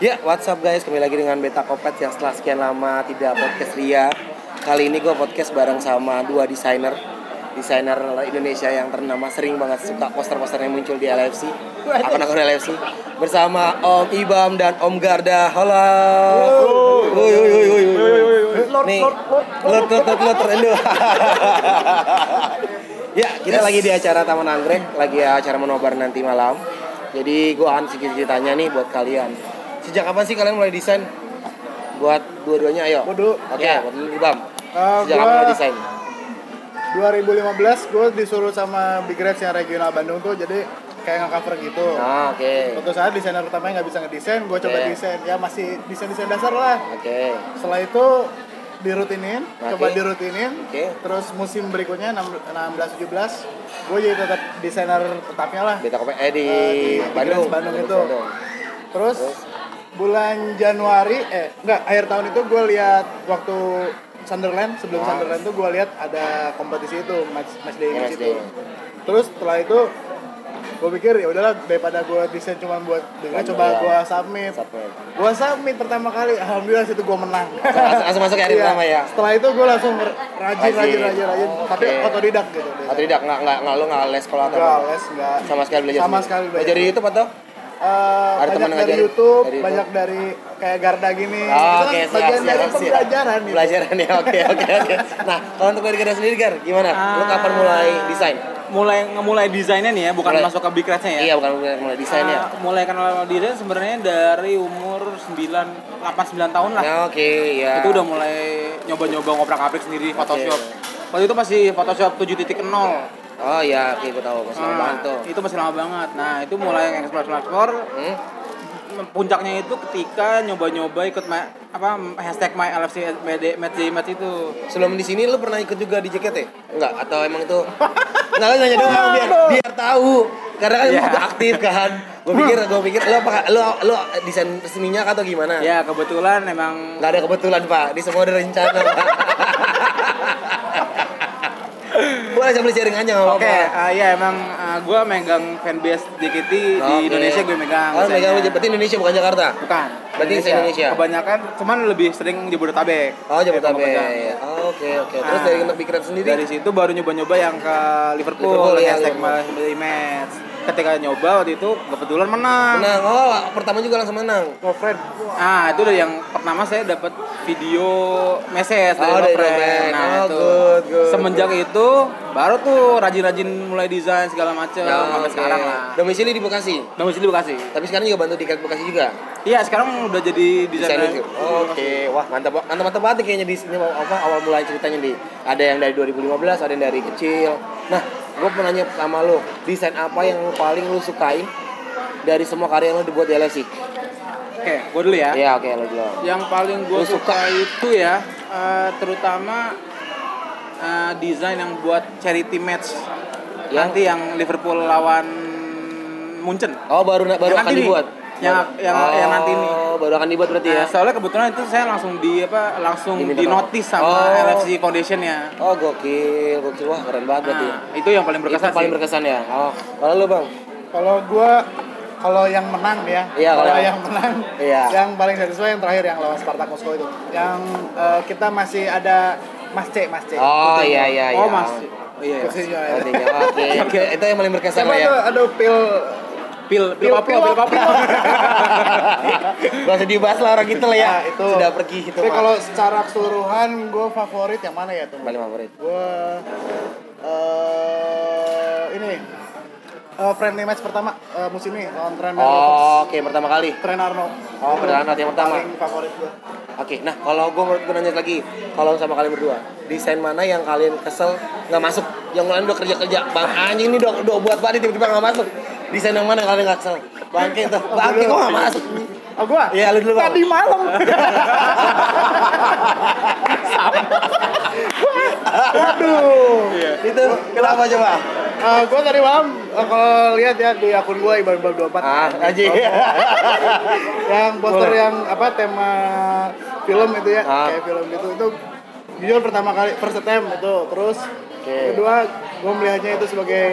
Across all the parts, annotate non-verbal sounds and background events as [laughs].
Ya, what's up guys? Kembali lagi dengan Beta Kopet yang setelah sekian lama tidak podcast Ria. Kali ini gue podcast bareng sama dua desainer. Desainer Indonesia yang ternama sering banget suka poster-poster yang muncul di LFC akun-akun LFC bersama Om Ibam dan Om Garda. Halo. Woi, woi, woi, woi, nih. Lot lot lot lot ya kita lagi di acara Taman Anggrek. Lagi acara menobar nanti malam. Jadi gue akan sedikit ceritanya nih buat kalian sejak kapan sih kalian mulai desain buat dua-duanya ayo oke Ya. buat dulu Ibam Eh, sejak gua- kapan mulai desain 2015 gue disuruh sama Big Reds yang regional Bandung tuh jadi kayak nge-cover gitu. ah oke Suatu saat desainer pertamanya nggak bisa ngedesain, gue coba Oke. desain. Ya masih desain-desain dasar lah. oke Setelah itu dirutinin, Oke. coba dirutinin. Oke. Terus musim berikutnya 16-17 gue jadi tetap desainer tetapnya lah. Beta Kopet eh di, Eh, di Bandung Bandung, Bandung Di itu. Bandung. Terus bulan Januari eh enggak akhir tahun itu gue lihat waktu Sunderland sebelum Ah. Sunderland tuh gue lihat ada kompetisi itu match match day Ya, match itu. Terus setelah itu gue pikir ya udahlah daripada gue desain cuma buat dengan Bandung, coba ya. gue submit. Submit. Gue submit pertama kali alhamdulillah situ gue menang. Langsung- masuk hari Iya. pertama ya? Setelah itu gue langsung rajin Rajin. rajin rajin Oh, tapi oke. otodidak gitu. atau tidak nggak nggak nggak lu nggak les sekolah atau apa? les enggak. sama sekali belajar Sama sekali belajar. belajar di YouTube atau Eh, Ada teman banyak dari ngajarin? YouTube, Dari banyak dari kayak Garda gini. Oh, Itu kan oke siap bagian siap dari siap. pembelajaran gitu. Pelajaran ya oke oke oke. Nah kalau untuk dari Garda sendiri Gar, gimana? Lu Ah. kapan mulai desain? mulai ngemulai desainnya nih ya bukan Mulai- masuk ke big ya Iya bukan mulai, mulai desain ya. Ah, mulai kenal desain sebenarnya dari umur 9 8 9 tahun lah Ya oke ya. itu udah mulai nyoba-nyoba ngoprak-abrik sendiri Photoshop waktu itu masih Photoshop 7.0 Oh ya oke gue tahu masih lama Ah, banget tuh. itu masih lama banget nah itu mulai explore explore Hmm? puncaknya itu ketika nyoba-nyoba ikut ma- apa hashtag my LFC Match Match itu Sebelum di sini lu pernah ikut juga di JKT? Enggak atau emang itu Enggak [laughs] lu nanya doang biar biar tahu. Karena kan Iya. lu udah aktif kan. Gue pikir gue [laughs] pikir lu apa lu lu desain resminya atau gimana? ya kebetulan emang Nggak ada kebetulan pak, di semua ada rencana [laughs] pak. Boleh sambil sharing aja Oke, apa-apa. ah, ya emang gue megang fanbase JKT di. Indonesia gue megang. Oh, megang berarti Indonesia bukan Jakarta. Bukan. Berarti se-Indonesia. Kebanyakan, cuman lebih sering di Bodetabek. Oh, Jabodetabek. Oh, Oke, oke. Terus Ah. dari Big Red sendiri? Dari situ baru nyoba-nyoba yang ke Liverpool, Liverpool, ya, hashtag my match. Ketika nyoba waktu itu kebetulan menang. menang. Oh, pertama juga langsung menang. Oh, friend. Ah, itu dari yang pertama saya dapat video message dari Oh, dari friend. Noven. Nah, Oh, itu. good, good. Semenjak itu baru tuh rajin-rajin mulai desain segala macam Ya, sampai oke. sekarang lah. Domisili di Bekasi. Domisili Bekasi. Tapi sekarang juga bantu di Bekasi juga. Iya, sekarang udah jadi Desainer. desainer. Oke, wah mantap mantap mantap banget kayaknya di sini apa awal mulai ceritanya di ada yang dari 2015, ada yang dari kecil. Nah, gue mau nanya sama lo, desain apa yang paling lo sukain dari semua karya yang lo dibuat di LFC? Oke, gue dulu ya. Iya, oke lo dulu. Yang paling gue suka. suka itu ya, eh, terutama eh, desain yang buat charity match. Yang? Nanti yang Liverpool lawan Munchen. Oh, baru baru Yang akan nanti nih. dibuat. Yang- yang- oh, yang nanti nih. Baru akan dibuat berarti ya. Nah, soalnya kebetulan itu saya langsung di apa langsung Diminta di notice sama Oh. LFC Foundation ya. Oh, gokil, gokil. Wah, keren banget berarti. Nah, itu yang paling berkesan Itu paling sih. berkesan ya. Oh, kalau lo, Bang? Kalau gua kalau yang menang ya, Iya, kalau yang menang, Iya. yang paling satisfy yang terakhir yang lawan Spartak Moskow itu, yang eh, kita masih ada Mas C, Mas C. Oh, iya iya iya. Oh, Mas. Oh iya. iya. Ya. [laughs] Oke. Itu yang paling berkesan Sama lah ya. ada pil Pil pil Pil- koplo, pil- pil koplo. Gak usah dibahas lah orang kita lah ya. Nah, itu. Sudah pergi itu. Tapi kalau secara keseluruhan gue favorit yang mana ya tuh? paling favorit. Gue eh ini eh, friendly match pertama eh, musim ini lawan Tren Oh, oke pertama kali. Tren Arno. Oh, pertama yang pertama. Paling favorit gue. Oke, nah kalau gue gue nanya lagi, kalau sama kalian berdua, desain mana yang kalian kesel nggak masuk? Yang lain udah kerja kerja, bang anjing ini udah udah buat banget tiba-tiba nggak masuk. Desain yang mana kalian nggak kesel? Bangke tuh, bangke kok nggak masuk? Oh gua? Iya, lu dulu bang. Tadi malam. Waduh. Itu kenapa coba? Eh, gua tadi malam eh, kalau lihat ya di akun gua Iban Iban 24 Ah, anjing. yang poster Boleh. yang apa tema film itu ya Ah. kayak film gitu itu jujur pertama kali first attempt itu terus Oke. kedua gua melihatnya itu sebagai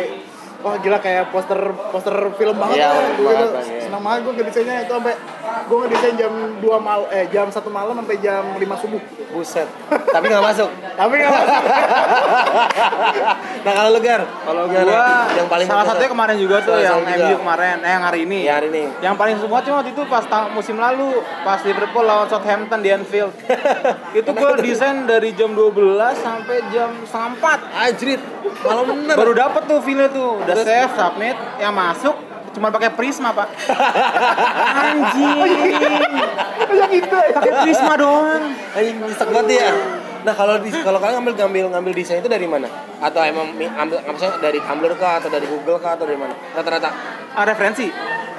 wah gila kayak poster poster film banget Iya, ya, banget, gitu. Bang, iya. senang banget gua ke desainnya itu sampai gue ngedesain jam 2 mal eh jam 1 malam sampai jam 5 subuh Buset. Tapi nggak masuk. [laughs] tapi nggak masuk [laughs] Nah kalau lu Gar, Kalau gua yang paling salah berkesan? satunya kemarin juga tuh Salah yang satu. MU kemarin, eh yang hari ini. Yang hari ini. Yang paling semua cuma waktu itu pas musim lalu, pas Liverpool lawan Southampton di Anfield. [laughs] itu gua desain dari jam 12 sampai jam setengah 4. Anjrit, malah bener. Baru dapet tuh feel tuh, udah save, submit, yang masuk cuma pakai Prisma, Pak. [laughs] Anjing. yang itu ya Pakai Prisma doang. Anjing nyesek banget ya. Nah kalau di kalau kalian ngambil ngambil ngambil desain itu dari mana? Atau emang ambil maksudnya dari Tumblr kah atau dari Google kah atau dari mana? Rata-rata. Ah, referensi.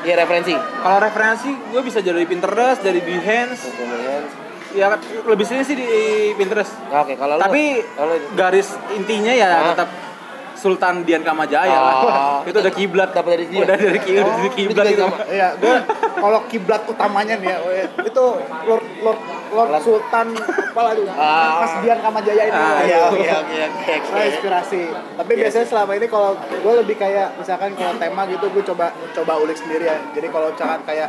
Iya referensi. Kalau referensi gue bisa dari Pinterest, dari Behance. Kemudian, Ya lebih sini sih di Pinterest. Oke, kalau lu Tapi kalau garis intinya ya Ah. tetap Sultan Dian Kamajaya lah. Oh. itu udah kiblat. Dapat dari dia? Udah dari kiblat, Oh, dari itu kiblat itu. Iya, gue kalau kiblat utamanya nih ya, eh, itu Lord Lord Lord Sultan apa tuh? Ah. Mas Dian Kamajaya ini. Ah, Iya, oke. oke. Nah, inspirasi. Tapi biasanya selama ini kalau gue lebih kayak misalkan kalau tema gitu gue coba coba ulik sendiri ya. Jadi kalau misalkan kayak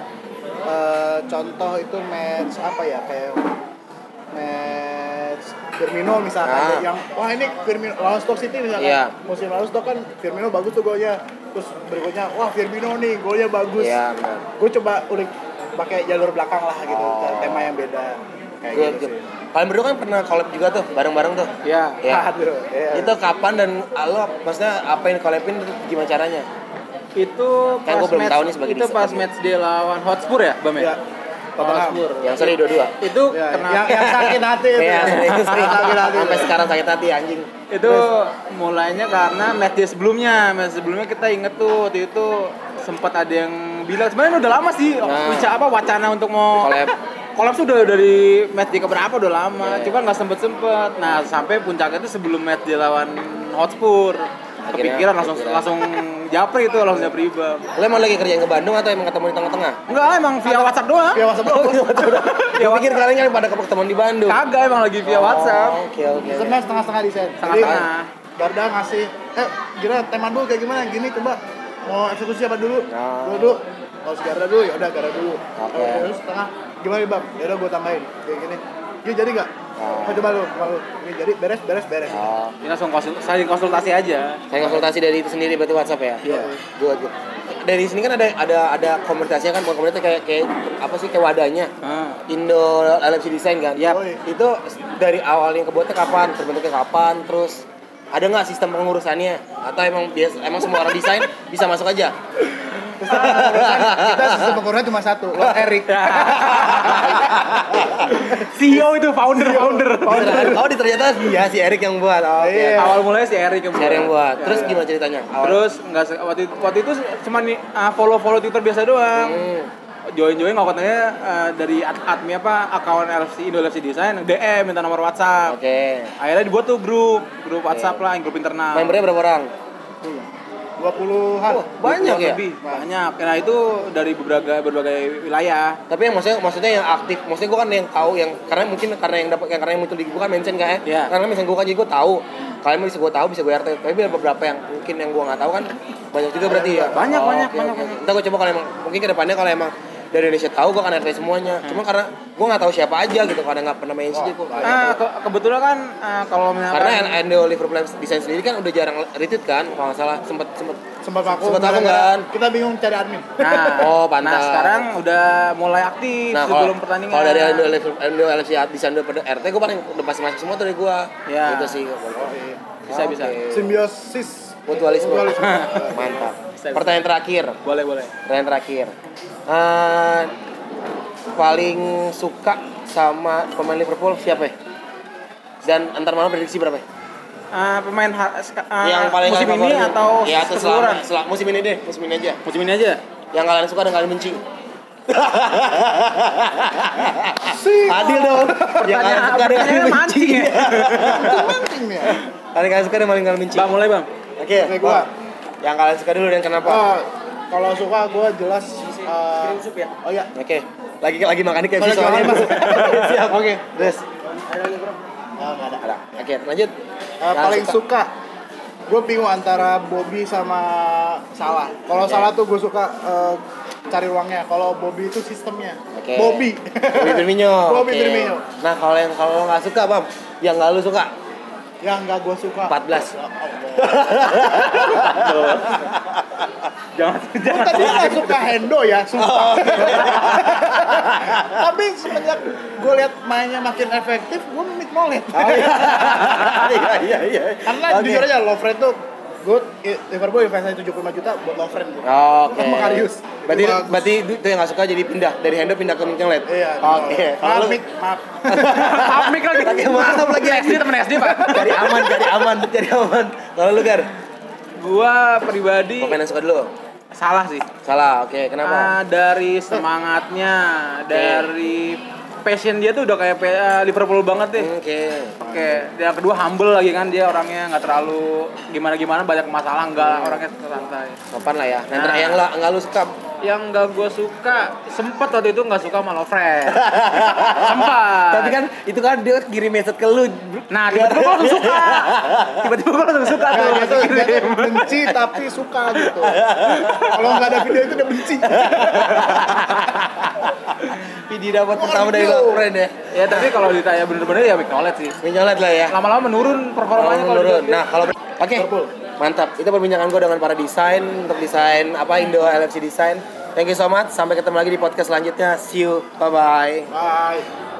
eh, contoh itu match apa ya kayak match Firmino misalkan Ah. yang wah ini Firmino lawan Stoke City misalkan Iya. musim lalu Stoke kan Firmino bagus tuh golnya terus berikutnya wah Firmino nih golnya bagus Iya, benar. gue coba ulik pakai jalur belakang lah gitu Oh. tema yang beda kayak Good, gitu good. sih. Kalian berdua kan pernah collab juga tuh, bareng-bareng tuh. Ya. Ya. [laughs] Aduh, iya. Itu kapan dan ah, lo maksudnya apa yang collabin gimana caranya? Itu Kan pas gua belum match, tahu nih sebagai itu pas match dia lawan Hotspur ya, Bam Iya. ya? Tottenham. Hotspur. Yang seri dua-dua. Itu Ya, kenapa? yang, yang sakit hati itu. Iya, Yang sakit hati. sampai sekarang sakit hati anjing. itu mulainya karena match sebelumnya match sebelumnya kita inget tuh waktu itu sempat ada yang bilang sebenarnya udah lama sih Nah. apa wacana untuk mau Collab. collab tuh udah dari match dia keberapa udah lama Iya. cuma nggak sempet sempet nah sampai puncaknya itu sebelum match dia lawan Hotspur Akhirnya kepikiran langsung kepikiran. langsung japri itu langsung japri ibam Lo emang lagi kerjaan ke Bandung atau emang ketemu di tengah-tengah? enggak emang via WhatsApp doang Ya masa Oh, belum. Gue pikir kalian yang pada ketemu di Bandung. kagak emang lagi via WhatsApp Oh, Oke oke. Sebenarnya setengah-setengah desain. Jadi Setengah-setengah. Barda ngasih, eh kira tema dulu kayak gimana? Gini coba mau eksekusi apa dulu? Oh. Dulu dulu. Kalau si Garda dulu ya udah Garda dulu. Oke. Kalau terus setengah gimana bang? Ya udah gue tambahin kayak gini. Gini jadi nggak? Oh. Oh. coba lu, coba lu. Ini jadi beres beres beres. Oh, ini langsung konsul, saling konsultasi aja saya konsultasi dari itu sendiri berarti WhatsApp ya? Iya. Good, good. Dari sini kan ada ada ada komunitasnya kan, bukan komunitas kayak kayak apa sih kayak wadahnya. Ah. Indo LFC Design kan? Yap. Yoi. Itu dari awal yang kebuatnya kapan? Terbentuknya kapan? Terus ada nggak sistem pengurusannya? Atau emang biasa emang semua orang desain bisa masuk aja? Kita sistem pengurusan cuma satu, Lord Eric. CEO itu founder founder Oh, di ternyata dia si Erik yang buat. Oh, Oke. Iya. awal mulai si Eric yang Si Erik yang buat. Terus Iya. gimana ceritanya? Awal. Terus nggak se- waktu itu, waktu itu cuma nih follow follow Twitter biasa doang. Hmm. Join join nggak katanya eh, dari ad- admin apa akun LFC Indo LFC Design DM minta nomor WhatsApp. Oke. Akhirnya dibuat tuh grup grup WhatsApp lah, grup internal. Membernya berapa orang? 20-an. Wah, banyak ya? lebih banyak. Nah itu dari berbagai berbagai wilayah. Tapi yang maksudnya maksudnya yang aktif, maksudnya gue kan yang tahu yang karena mungkin karena yang dapat yang karena yang muncul di gue kan mention kan ya. Iya. Karena mention gue kan jadi gue tahu. Kalian bisa gue tahu, bisa gue RT. Tapi ada beberapa yang mungkin yang gue nggak tahu kan banyak juga berarti ya. Banyak, banyak, oke, banyak, oke. banyak. Ntar gue coba kalau emang mungkin ke depannya kalau emang dari Indonesia tahu gue kan RT semuanya. Cuma karena gue nggak tahu siapa aja gitu karena nggak pernah mention jadi gue Ah ke- kebetulan kan ah, kalau misalkan karena Endo Liverpool Design sendiri kan udah jarang retweet kan kalau nggak salah sempet sempet Sempat vakum. Sempat vakum, gara-gara kan? Kita bingung cari admin. Nah, Oh, pantas. Nah, sekarang udah mulai aktif Nah, sebelum pertandingan. kalau dari Endo Liverpool Endo LFC desain pada RT gue paling udah pasti masuk semua tuh dari gue. Ya. Gitu sih. Bisa, bisa. Simbiosis. Mutualisme. Mutualisme. [laughs] Mantap. Bisa, bisa. Pertanyaan terakhir. boleh boleh. Pertanyaan terakhir. Eh, paling suka sama pemain Liverpool siapa ya? Dan antar mana prediksi berapa ya? Ah, pemain ha- ska- ah, yang paling musim ini favorit? atau ya, atau keseluruhan? selama, selama- musim ini deh, musim ini aja. Musim ini aja. Yang kalian suka dan kalian benci. Si. Adil dong. Yang kalian suka dan kalian benci. mancing ya. Penting ya. Kalian kalian suka dan kalian kalian benci. Bang mulai bang. Oke, Oke, gua. Bang. Yang kalian suka dulu dan kenapa? Oh, kalau suka gue jelas. Kirim sup ya? Oh iya. Oke. Lagi lagi makan KFC Lagi soalnya. Mas. [laughs] Siap. Oke. Terus Oh, nggak ada. ada. Oke, lanjut. Eh, Yang paling suka, gue bingung antara Bobby sama Salah. Kalau Oke. Salah tuh gue suka eh, cari ruangnya. Kalau Bobby itu sistemnya. Oke. Bobby. Bobby Firmino. [laughs] Bobby Oke. Firmino. Nah, kalau yang kalau nggak suka, Bam, yang nggak lu suka Yang nggak gue suka. 14. Ya Allah. [laughs] Jangan Gue jangan. tadi nggak suka Hendo ya, Oh. sumpah. [laughs] Tapi semenjak gue lihat mainnya makin efektif, gue memik Nolet. Oh iya. [laughs] Iya iya iya. Karena Oke. jujur aja Lovren tuh good I- Liverpool investasi 75 juta buat Lovren gitu. Oke. Sama Karius. Berarti Itu berarti itu yang nggak suka jadi pindah dari Hendo pindah ke Mingkelet. Iya. Oke. Maaf, Kalau lu Mik, maaf. [laughs] Maaf Mik lagi. Lagi maaf lagi. SD temen SD pak. cari aman, cari aman, cari aman. Kalau lu Gar, Gua pribadi pemain yang suka dulu. salah sih. Salah. Oke, kenapa? Ah, dari semangatnya, dari passion dia tuh udah kayak eh, Liverpool banget deh. Oke. Oke, yang kedua humble lagi kan dia orangnya nggak terlalu gimana gimana banyak masalah nggak orangnya santai. Sopan lah ya. Nah, Nah. yang nggak nggak lu suka Yang nggak gue suka sempet waktu itu nggak suka sama Lovren. [laughs] Sempat. Tapi kan itu kan dia kirim message ke lu. Nah tiba-tiba gue langsung suka. [laughs] Tiba-tiba gue langsung suka tuh. Nah, kirim. tuh benci tapi suka gitu. Kalau nggak ada video itu dia benci. [laughs] Video dapat pertama dari. Lovren ya. Ya tapi kalau ditanya bener-bener ya Mignolet sih. Minyolet lah ya. Lama-lama menurun performanya Kalau menurun. Nah, kalau Oke. Liverpool. Mantap. Itu perbincangan gue dengan para desain untuk desain apa Indo LFC Design. Thank you so much. Sampai ketemu lagi di podcast selanjutnya. See you. Bye bye. Bye.